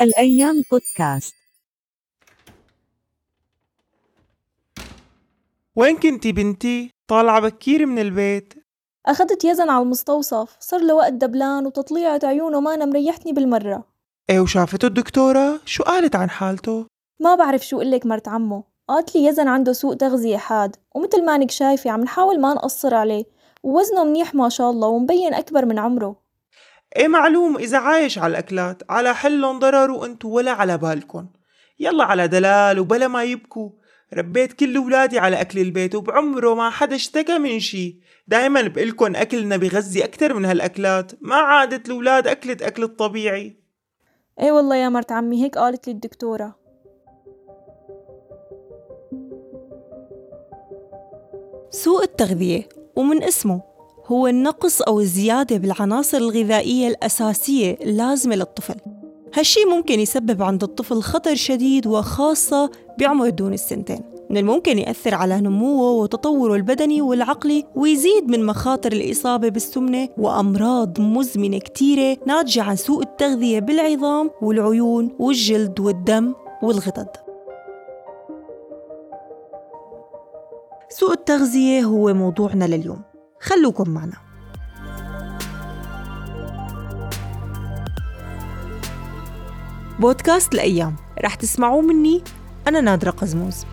الأيام بودكاست. وين كنتي بنتي؟ طالعة بكير من البيت. أخدت يزن على المستوصف. صار له وقت دبلان وتطليعة عيونه ما أنا مريحتني بالمرة. إيه وشافته الدكتورة؟ شو قالت عن حالته؟ ما بعرف شو قلك مرت عمه قالت لي يزن عنده سوء تغذية حاد ومثل ما أنك شايفة عم نحاول ما نقصر عليه. ووزنه منيح ما شاء الله ومبين أكبر من عمره. إيه معلوم إذا عايش على الأكلات على حلهم ضرر وانتو ولا على بالكن يلا على دلال وبلا ما يبكوا. ربيت كل ولادي على أكل البيت وبعمره ما حدا اشتكى من شي. دايما بقلكن أكلنا بغذي أكتر من هالأكلات. ما عادت الولاد أكلت أكل الطبيعي. إيه والله يا مرت عمي هيك قالت لي الدكتورة. سوء التغذية ومن اسمه. هو النقص أو الزيادة بالعناصر الغذائية الأساسية اللازمة للطفل. هالشي ممكن يسبب عند الطفل خطر شديد وخاصة بعمر دون السنتين. من الممكن يأثر على نموه وتطوره البدني والعقلي ويزيد من مخاطر الإصابة بالسمنة وأمراض مزمنة كتيرة ناتجة عن سوء التغذية بالعظام والعيون والجلد والدم والغدد. سوء التغذية هو موضوعنا لليوم. خلوكم معنا. بودكاست الأيام رح تسمعوه مني أنا نادرة قزموز.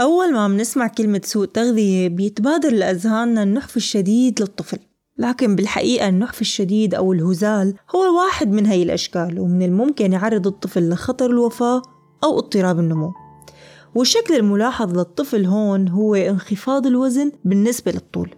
أول ما بنسمع كلمة سوء تغذية بيتبادر لأذهاننا النحف الشديد للطفل. لكن بالحقيقة النحف الشديد أو الهزال هو واحد من هاي الأشكال ومن الممكن يعرض الطفل لخطر الوفاة أو اضطراب النمو. والشكل الملاحظ للطفل هون هو انخفاض الوزن بالنسبة للطول.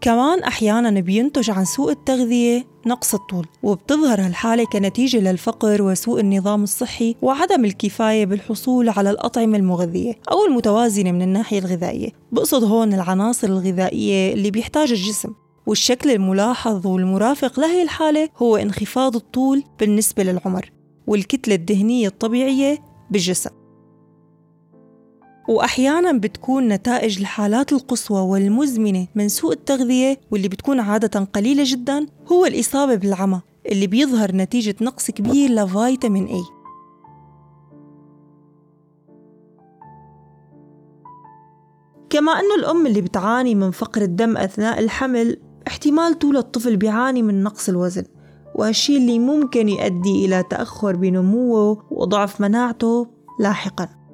كمان أحيانا بينتج عن سوء التغذية نقص الطول وبتظهر هالحالة كنتيجة للفقر وسوء النظام الصحي وعدم الكفاية بالحصول على الأطعمة المغذية أو المتوازنة من الناحية الغذائية. بقصد هون العناصر الغذائية اللي بيحتاجها الجسم والشكل الملاحظ والمرافق لهي الحالة هو انخفاض الطول بالنسبة للعمر والكتلة الدهنية الطبيعية بالجسم. وأحيانا بتكون نتائج الحالات القصوى والمزمنة من سوء التغذية واللي بتكون عادة قليلة جدا هو الإصابة بالعمى اللي بيظهر نتيجة نقص كبير لفيتامين A. كما أنه الأم اللي بتعاني من فقر الدم أثناء الحمل احتمال طول الطفل بيعاني من نقص الوزن وهالشي اللي ممكن يؤدي إلى تأخر بنموه وضعف مناعته لاحقاً.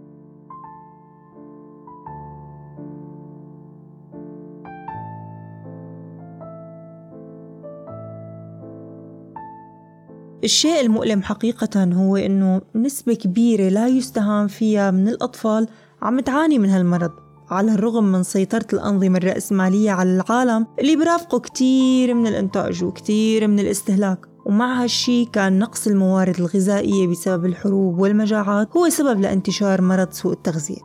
الشيء المؤلم حقيقة هو إنه نسبة كبيرة لا يستهان فيها من الأطفال عم تعاني من هالمرض على الرغم من سيطرة الأنظمة الرأسمالية على العالم اللي برافقه كتير من الإنتاج وكتير من الاستهلاك. ومع هالشي كان نقص الموارد الغذائية بسبب الحروب والمجاعات هو سبب لانتشار مرض سوء التغذية.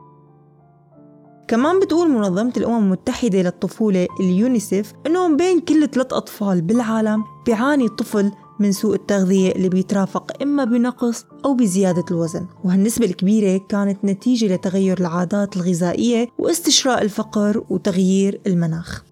كمان بتقول منظمة الأمم المتحدة للطفولة اليونيسف إنه بين كل ثلاث أطفال بالعالم بيعاني طفل من سوء التغذية اللي بيترافق إما بنقص أو بزيادة الوزن. وهالنسبة الكبيرة كانت نتيجة لتغير العادات الغذائية واستشراء الفقر وتغيير المناخ.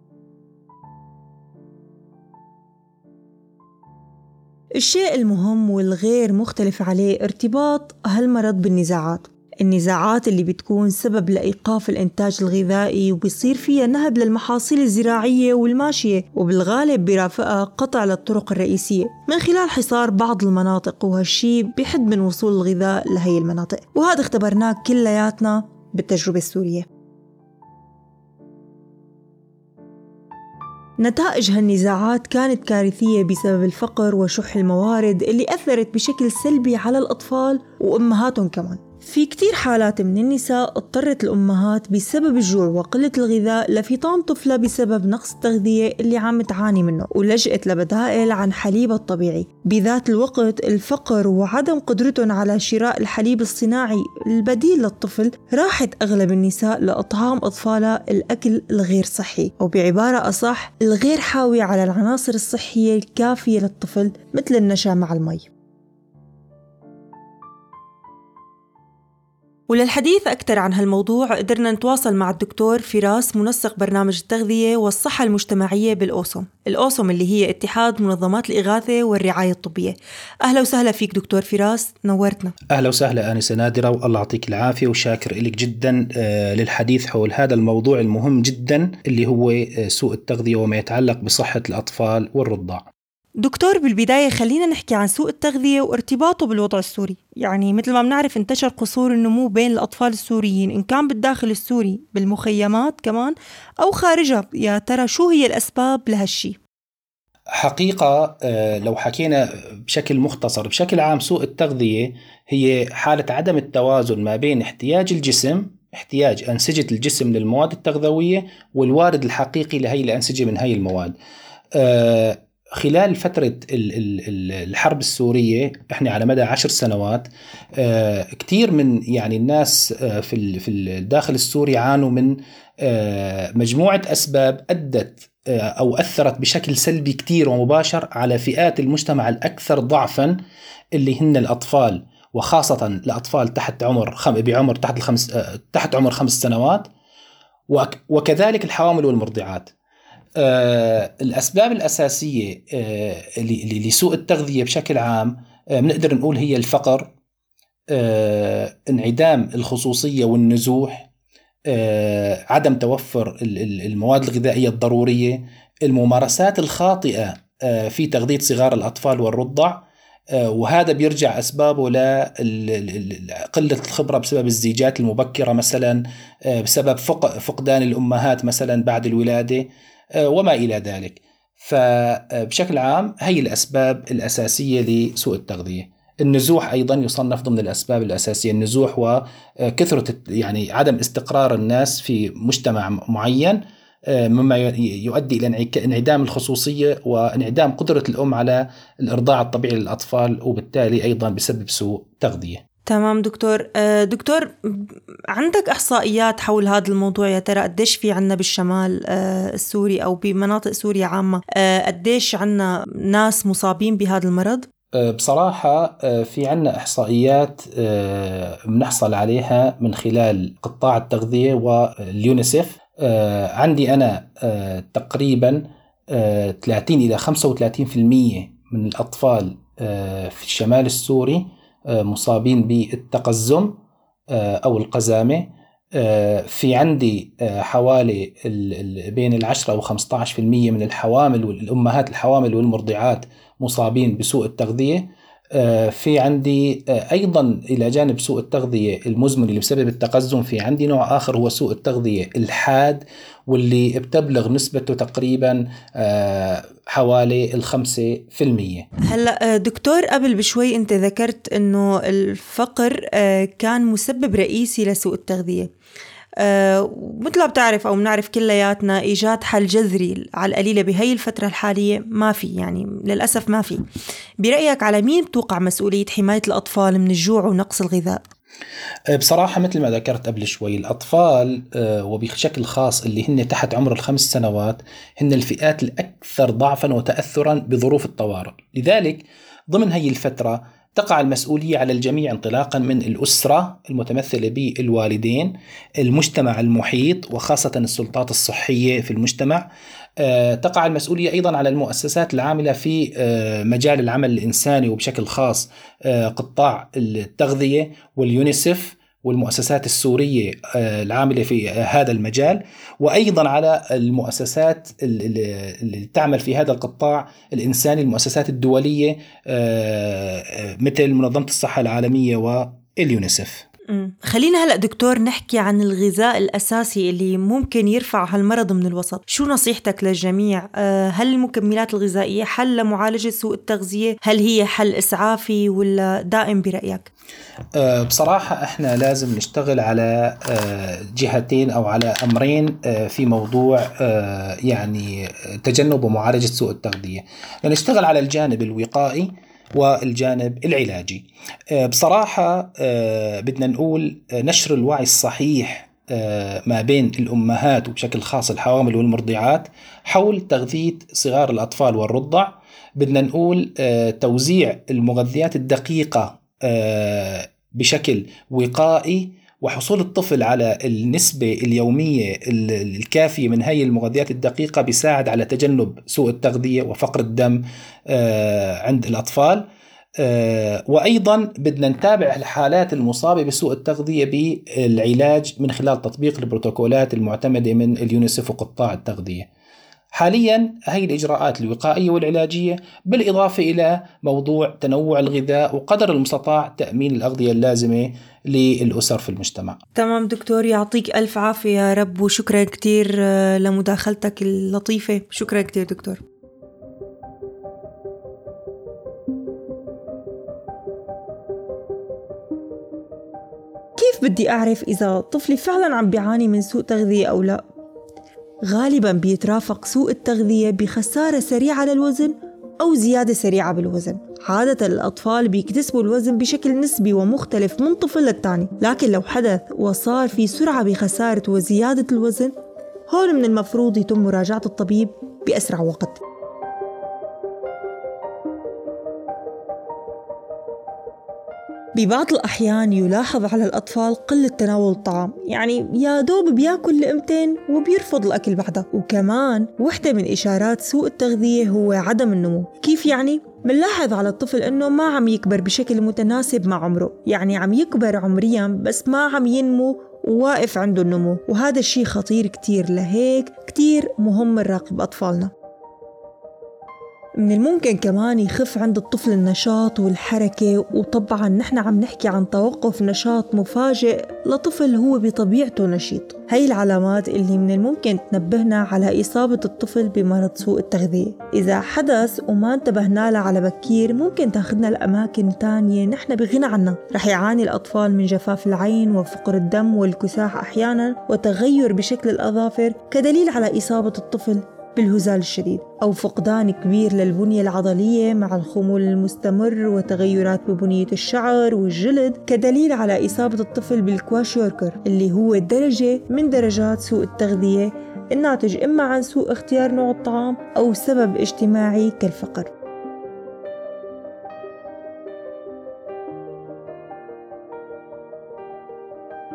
الشيء المهم والغير مختلف عليه ارتباط هالمرض بالنزاعات. النزاعات اللي بتكون سبب لإيقاف الإنتاج الغذائي وبيصير فيها نهب للمحاصيل الزراعية والماشية وبالغالب برافقها قطع للطرق الرئيسية. من خلال حصار بعض المناطق وهالشي بيحد من وصول الغذاء لهي المناطق. وهذا اختبرناه كلياتنا بالتجربة السورية. نتائج هالنزاعات كانت كارثية بسبب الفقر وشح الموارد اللي أثرت بشكل سلبي على الأطفال وأمهاتهم كمان. في كتير حالات من النساء اضطرت الأمهات بسبب الجوع وقلة الغذاء لفطام طفلة بسبب نقص التغذية اللي عم تعاني منه ولجأت لبدائل عن حليبها الطبيعي. بذات الوقت الفقر وعدم قدرتهم على شراء الحليب الصناعي البديل للطفل راحت أغلب النساء لإطعام أطفالها الأكل الغير صحي. أو بعبارة أصح الغير حاوي على العناصر الصحية الكافية للطفل مثل النشا مع المي. وللحديث أكثر عن هالموضوع قدرنا نتواصل مع الدكتور فراس منسق برنامج التغذية والصحة المجتمعية بالأوسوم الأوسوم اللي هي اتحاد منظمات الإغاثة والرعاية الطبية. أهلا وسهلا فيك دكتور فراس نورتنا. أهلا وسهلا آنسة نادرة والله يعطيك العافية وشاكر لك جدا آه، للحديث حول هذا الموضوع المهم جدا اللي هو آه، سوء التغذية وما يتعلق بصحة الأطفال والرضاع. دكتور بالبداية خلينا نحكي عن سوء التغذية وارتباطه بالوضع السوري. يعني مثل ما بنعرف انتشر قصور النمو بين الأطفال السوريين إن كان بالداخل السوري بالمخيمات كمان أو خارجها. يا ترى شو هي الأسباب لهالشي؟ حقيقة آه، لو حكينا بشكل مختصر بشكل عام سوء التغذية هي حالة عدم التوازن ما بين احتياج الجسم احتياج أنسجة الجسم للمواد التغذوية والوارد الحقيقي لهي الأنسجة من هي المواد. آه، خلال فترة الحرب السورية إحنا على مدى عشر سنوات آه، كثير من يعني الناس آه، في في الداخل السوري عانوا من آه، مجموعة أسباب أدت أو أثرت بشكل سلبي كثير ومباشر على فئات المجتمع الأكثر ضعفا اللي هن الأطفال وخاصة الأطفال تحت عمر خم... بعمر تحت الخمس تحت عمر خمس سنوات وكذلك الحوامل والمرضعات. الأسباب الأساسية آه، لسوء التغذية بشكل عام آه، بنقدر نقول هي الفقر انعدام الخصوصية والنزوح عدم توفر المواد الغذائية الضرورية الممارسات الخاطئة في تغذية صغار الأطفال والرضع وهذا بيرجع أسبابه لقله الخبرة بسبب الزيجات المبكرة مثلا بسبب فقدان الأمهات مثلا بعد الولادة. آه، وما إلى ذلك. فبشكل عام هي الأسباب الأساسية لسوء التغذية. النزوح أيضا يصنف ضمن الأسباب الأساسية. النزوح وكثره يعني عدم استقرار الناس في مجتمع معين آه، مما يؤدي إلى انعدام الخصوصية وانعدام قدرة الأم على الإرضاع الطبيعي للأطفال وبالتالي أيضا بسبب سوء تغذية. تمام دكتور. آه، دكتور عندك إحصائيات حول هذا الموضوع؟ يا ترى قديش في عنا بالشمال آه، السوري أو بمناطق سوريا عامة؟ آه، قديش عنا ناس مصابين بهذا المرض؟ بصراحة في عنا إحصائيات بنحصل عليها من خلال قطاع التغذية واليونيسف عندي أنا تقريبا 30 إلى 35% من الأطفال في الشمال السوري. مصابين بالتقزم آه، أو القزامة. آه، في عندي حوالي بين العشرة أو 15% من الحوامل والأمهات الحوامل والمرضعات مصابين بسوء التغذية. في عندي أيضا إلى جانب سوء التغذية المزمن اللي بسبب التقزم في عندي نوع آخر هو سوء التغذية الحاد واللي بتبلغ نسبته تقريبا حوالي الخمسة في المية. هلأ دكتور قبل بشوي أنت ذكرت أنه الفقر كان مسبب رئيسي لسوء التغذية. مثل ما بتعرف أو بنعرف كلياتنا إيجاد حل جذري على القليلة بهي الفترة الحالية ما في يعني للأسف ما في برأيك على مين بتوقع مسؤولية حماية الأطفال من الجوع ونقص الغذاء؟ أه، بصراحة مثل ما ذكرت قبل شوي الأطفال أه، وبشكل خاص اللي هن تحت عمر الخمس سنوات هن الفئات الأكثر ضعفا وتأثرا بظروف الطوارئ لذلك ضمن هي الفترة تقع المسؤولية على الجميع انطلاقا من الأسرة المتمثلة بالوالدين المجتمع المحيط وخاصة السلطات الصحية في المجتمع. آه، تقع المسؤولية أيضا على المؤسسات العاملة في آه، مجال العمل الإنساني وبشكل خاص آه، قطاع التغذية واليونيسف. والمؤسسات السورية العاملة في هذا المجال وأيضا على المؤسسات اللي تعمل في هذا القطاع الإنساني المؤسسات الدولية مثل منظمة الصحة العالمية واليونيسف خلينا هلا دكتور نحكي عن الغذاء الأساسي اللي ممكن يرفع هالمرض من الوسط، شو نصيحتك للجميع؟ آه، هل المكملات الغذائية حل لمعالجة سوء التغذية؟ هل هي حل إسعافي ولا دائم برأيك؟ آه، بصراحة إحنا لازم نشتغل على آه، جهتين أو على أمرين في موضوع يعني تجنب ومعالجة سوء التغذية. نشتغل على الجانب الوقائي والجانب العلاجي. آه، بصراحة آه، بدنا نقول آه، نشر الوعي الصحيح ما بين الأمهات وبشكل خاص الحوامل والمرضعات حول تغذية صغار الأطفال والرضع. بدنا نقول توزيع المغذيات الدقيقة بشكل وقائي وحصول الطفل على النسبة اليومية الكافية من هاي المغذيات الدقيقة بيساعد على تجنب سوء التغذية وفقر الدم آه، عند الأطفال آه، وأيضا بدنا نتابع الحالات المصابة بسوء التغذية بالعلاج من خلال تطبيق البروتوكولات المعتمدة من اليونيسف وقطاع التغذية. حاليا هي الإجراءات الوقائية والعلاجية بالإضافة إلى موضوع تنوع الغذاء وقدر المستطاع تأمين الأغذية اللازمة للأسر في المجتمع. تمام دكتور يعطيك ألف عافية يا رب وشكرا كثير آه، لمداخلتك اللطيفة، شكرا كثير دكتور. كيف بدي أعرف إذا طفلي فعلا عم بيعاني من سوء تغذية أو لا؟ غالبا بيترافق سوء التغذية بخسارة سريعة للوزن أو زيادة سريعة بالوزن. عادة الأطفال بيكتسبوا الوزن بشكل نسبي ومختلف من طفل للتاني. لكن لو حدث وصار في سرعة بخسارة وزيادة الوزن هون من المفروض يتم مراجعة الطبيب بأسرع وقت. ببعض الأحيان يلاحظ على الأطفال قلة تناول الطعام. يعني يا دوب بياكل لقمتين وبيرفض الأكل بعدها. وكمان وحدة من إشارات سوء التغذية هو عدم النمو. كيف يعني؟ منلاحظ على الطفل إنه ما عم يكبر بشكل متناسب مع عمره. يعني عم يكبر عمريا بس ما عم ينمو وواقف عنده النمو. وهذا الشيء خطير كتير. لهيك كتير مهم نراقب أطفالنا. من الممكن كمان يخف عند الطفل النشاط والحركة وطبعا نحن عم نحكي عن توقف نشاط مفاجئ لطفل هو بطبيعته نشيط. هاي العلامات اللي من الممكن تنبهنا على إصابة الطفل بمرض سوء التغذية. إذا حدث وما انتبهنا له على بكير ممكن تاخدنا لأماكن تانية نحن بغنى عنها. رح يعاني الأطفال من جفاف العين وفقر الدم والكساح أحيانا وتغير بشكل الأظافر كدليل على إصابة الطفل. بالهزال الشديد أو فقدان كبير للبنية العضلية مع الخمول المستمر وتغيرات ببنية الشعر والجلد كدليل على إصابة الطفل بالكواشيوركر اللي هو درجة من درجات سوء التغذية الناتج إما عن سوء اختيار نوع الطعام أو سبب اجتماعي كالفقر.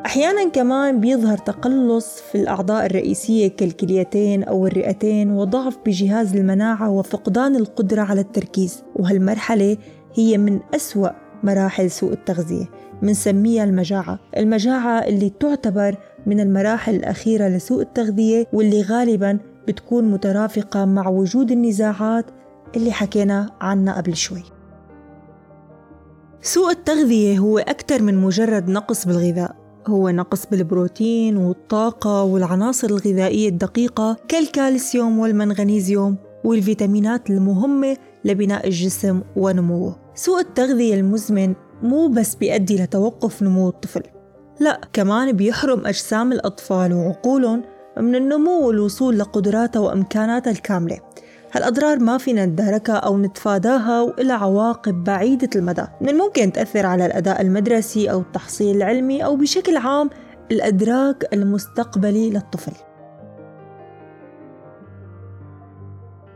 أحيانا كمان بيظهر تقلص في الأعضاء الرئيسية كالكليتين أو الرئتين وضعف بجهاز المناعة وفقدان القدرة على التركيز وهالمرحلة هي من أسوأ مراحل سوء التغذية منسميها المجاعة. المجاعة اللي تعتبر من المراحل الأخيرة لسوء التغذية واللي غالبا بتكون مترافقة مع وجود النزاعات اللي حكينا عنها قبل شوي. سوء التغذية هو أكثر من مجرد نقص بالغذاء. هو نقص بالبروتين والطاقة والعناصر الغذائية الدقيقة كالكالسيوم والمنغنيزيوم والفيتامينات المهمة لبناء الجسم ونموه. سوء التغذية المزمن مو بس بيؤدي لتوقف نمو الطفل لا كمان بيحرم أجسام الأطفال وعقولهم من النمو والوصول لقدراتها وإمكاناتها الكاملة. هالأضرار ما فينا نداركها أو نتفاداها وإلها عواقب بعيدة المدى. من الممكن تأثر على الأداء المدرسي أو التحصيل العلمي أو بشكل عام الأدراك المستقبلي للطفل.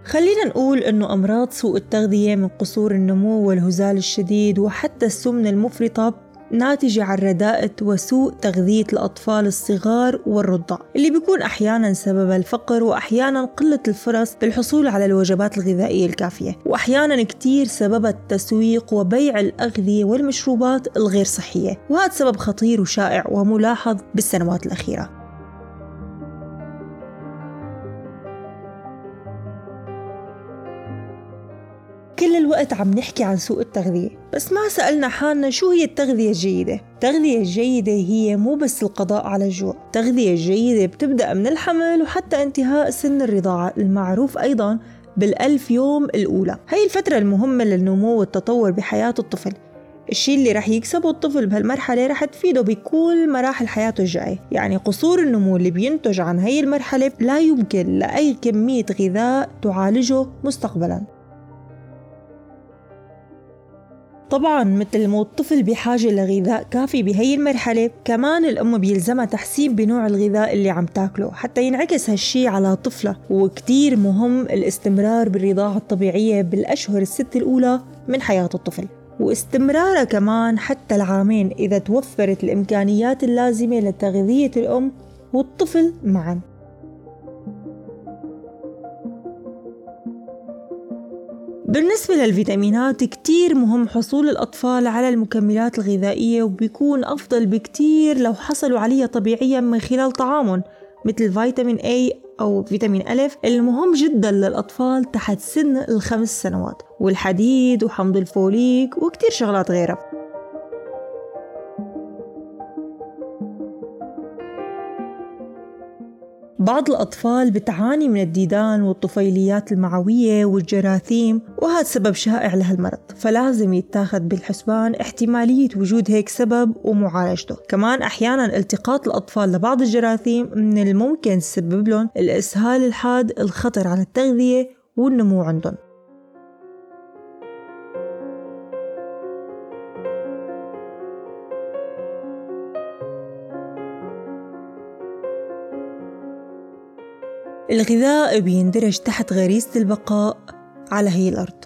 خلينا نقول أنه أمراض سوء التغذية من قصور النمو والهزال الشديد وحتى السمنة المفرطة ناتجة عن رداءة وسوء تغذية الأطفال الصغار والرضع اللي بيكون أحيانا سبب الفقر وأحيانا قلة الفرص بالحصول على الوجبات الغذائية الكافية وأحيانا كتير سبب التسويق وبيع الأغذية والمشروبات الغير صحية وهذا سبب خطير وشائع وملاحظ بالسنوات الأخيرة. كل الوقت عم نحكي عن سوء التغذية بس ما سألنا حالنا شو هي التغذية الجيدة. التغذية الجيدة هي مو بس القضاء على الجوع. التغذية الجيدة بتبدأ من الحمل وحتى انتهاء سن الرضاعة المعروف أيضا بالألف يوم الأولى. هي الفترة المهمة للنمو والتطور بحياة الطفل. الشيء اللي رح يكسبه الطفل بهالمرحلة رح تفيده بكل مراحل حياته الجاية يعني قصور النمو اللي بينتج عن هي المرحلة لا يمكن لأي كمية غذاء تعالجه مستقبلا. طبعا مثل ما الطفل بحاجة لغذاء كافي بهي المرحلة كمان الأم بيلزمها تحسين بنوع الغذاء اللي عم تاكله حتى ينعكس هالشي على طفلها. وكتير مهم الاستمرار بالرضاعة الطبيعية بالأشهر الست الأولى من حياة الطفل. واستمرارها كمان حتى العامين إذا توفرت الإمكانيات اللازمة لتغذية الأم والطفل معاً. بالنسبة للفيتامينات كتير مهم حصول الأطفال على المكملات الغذائية وبيكون أفضل بكتير لو حصلوا عليها طبيعيا من خلال طعامهم مثل فيتامين A أو فيتامين ألف المهم جدا للأطفال تحت سن الخمس سنوات والحديد وحمض الفوليك وكتير شغلات غيرها. بعض الأطفال بتعاني من الديدان والطفيليات المعوية والجراثيم وهذا سبب شائع لهالمرض فلازم يتاخذ بالحسبان احتمالية وجود هيك سبب ومعالجته. كمان أحيانا التقاط الأطفال لبعض الجراثيم من الممكن تسبب لهم الإسهال الحاد الخطر على التغذية والنمو عندهم. الغذاء بيندرج تحت غريزة البقاء على هي الأرض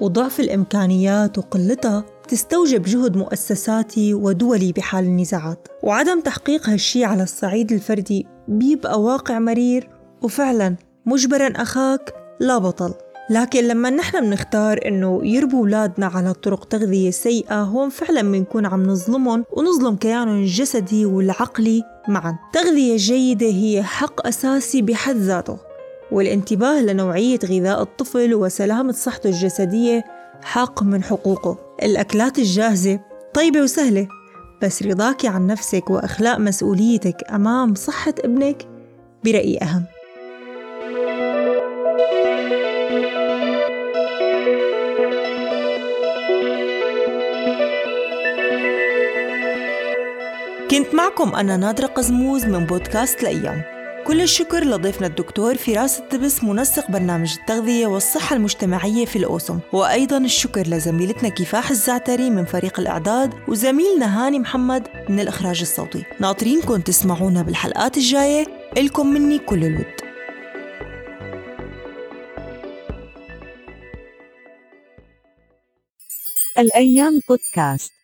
وضعف الإمكانيات وقلتها تستوجب جهد مؤسساتي ودولي بحال النزاعات. وعدم تحقيق هالشي على الصعيد الفردي بيبقى واقع مرير وفعلا مجبرا أخاك لا بطل. لكن لما نحن بنختار إنه يربوا أولادنا على طرق تغذية سيئة هون فعلا بنكون عم نظلمهم ونظلم كيانهم الجسدي والعقلي معا. تغذية جيدة هي حق أساسي بحد ذاته والانتباه لنوعية غذاء الطفل وسلامة صحته الجسدية حق من حقوقه. الأكلات الجاهزة طيبة وسهلة بس رضاك عن نفسك وإخلاء مسؤوليتك أمام صحة ابنك برأيي أهم. كنت معكم أنا نادرة قزموز من بودكاست الأيام كل الشكر لضيفنا الدكتور فراس التبس منسق برنامج التغذية والصحة المجتمعية في الأوسم. وأيضا الشكر لزميلتنا كفاح الزعتري من فريق الإعداد وزميلنا هاني محمد من الإخراج الصوتي. ناطرينكم تسمعونا بالحلقات الجاية إلكم مني كل الود. الأيام بودكاست.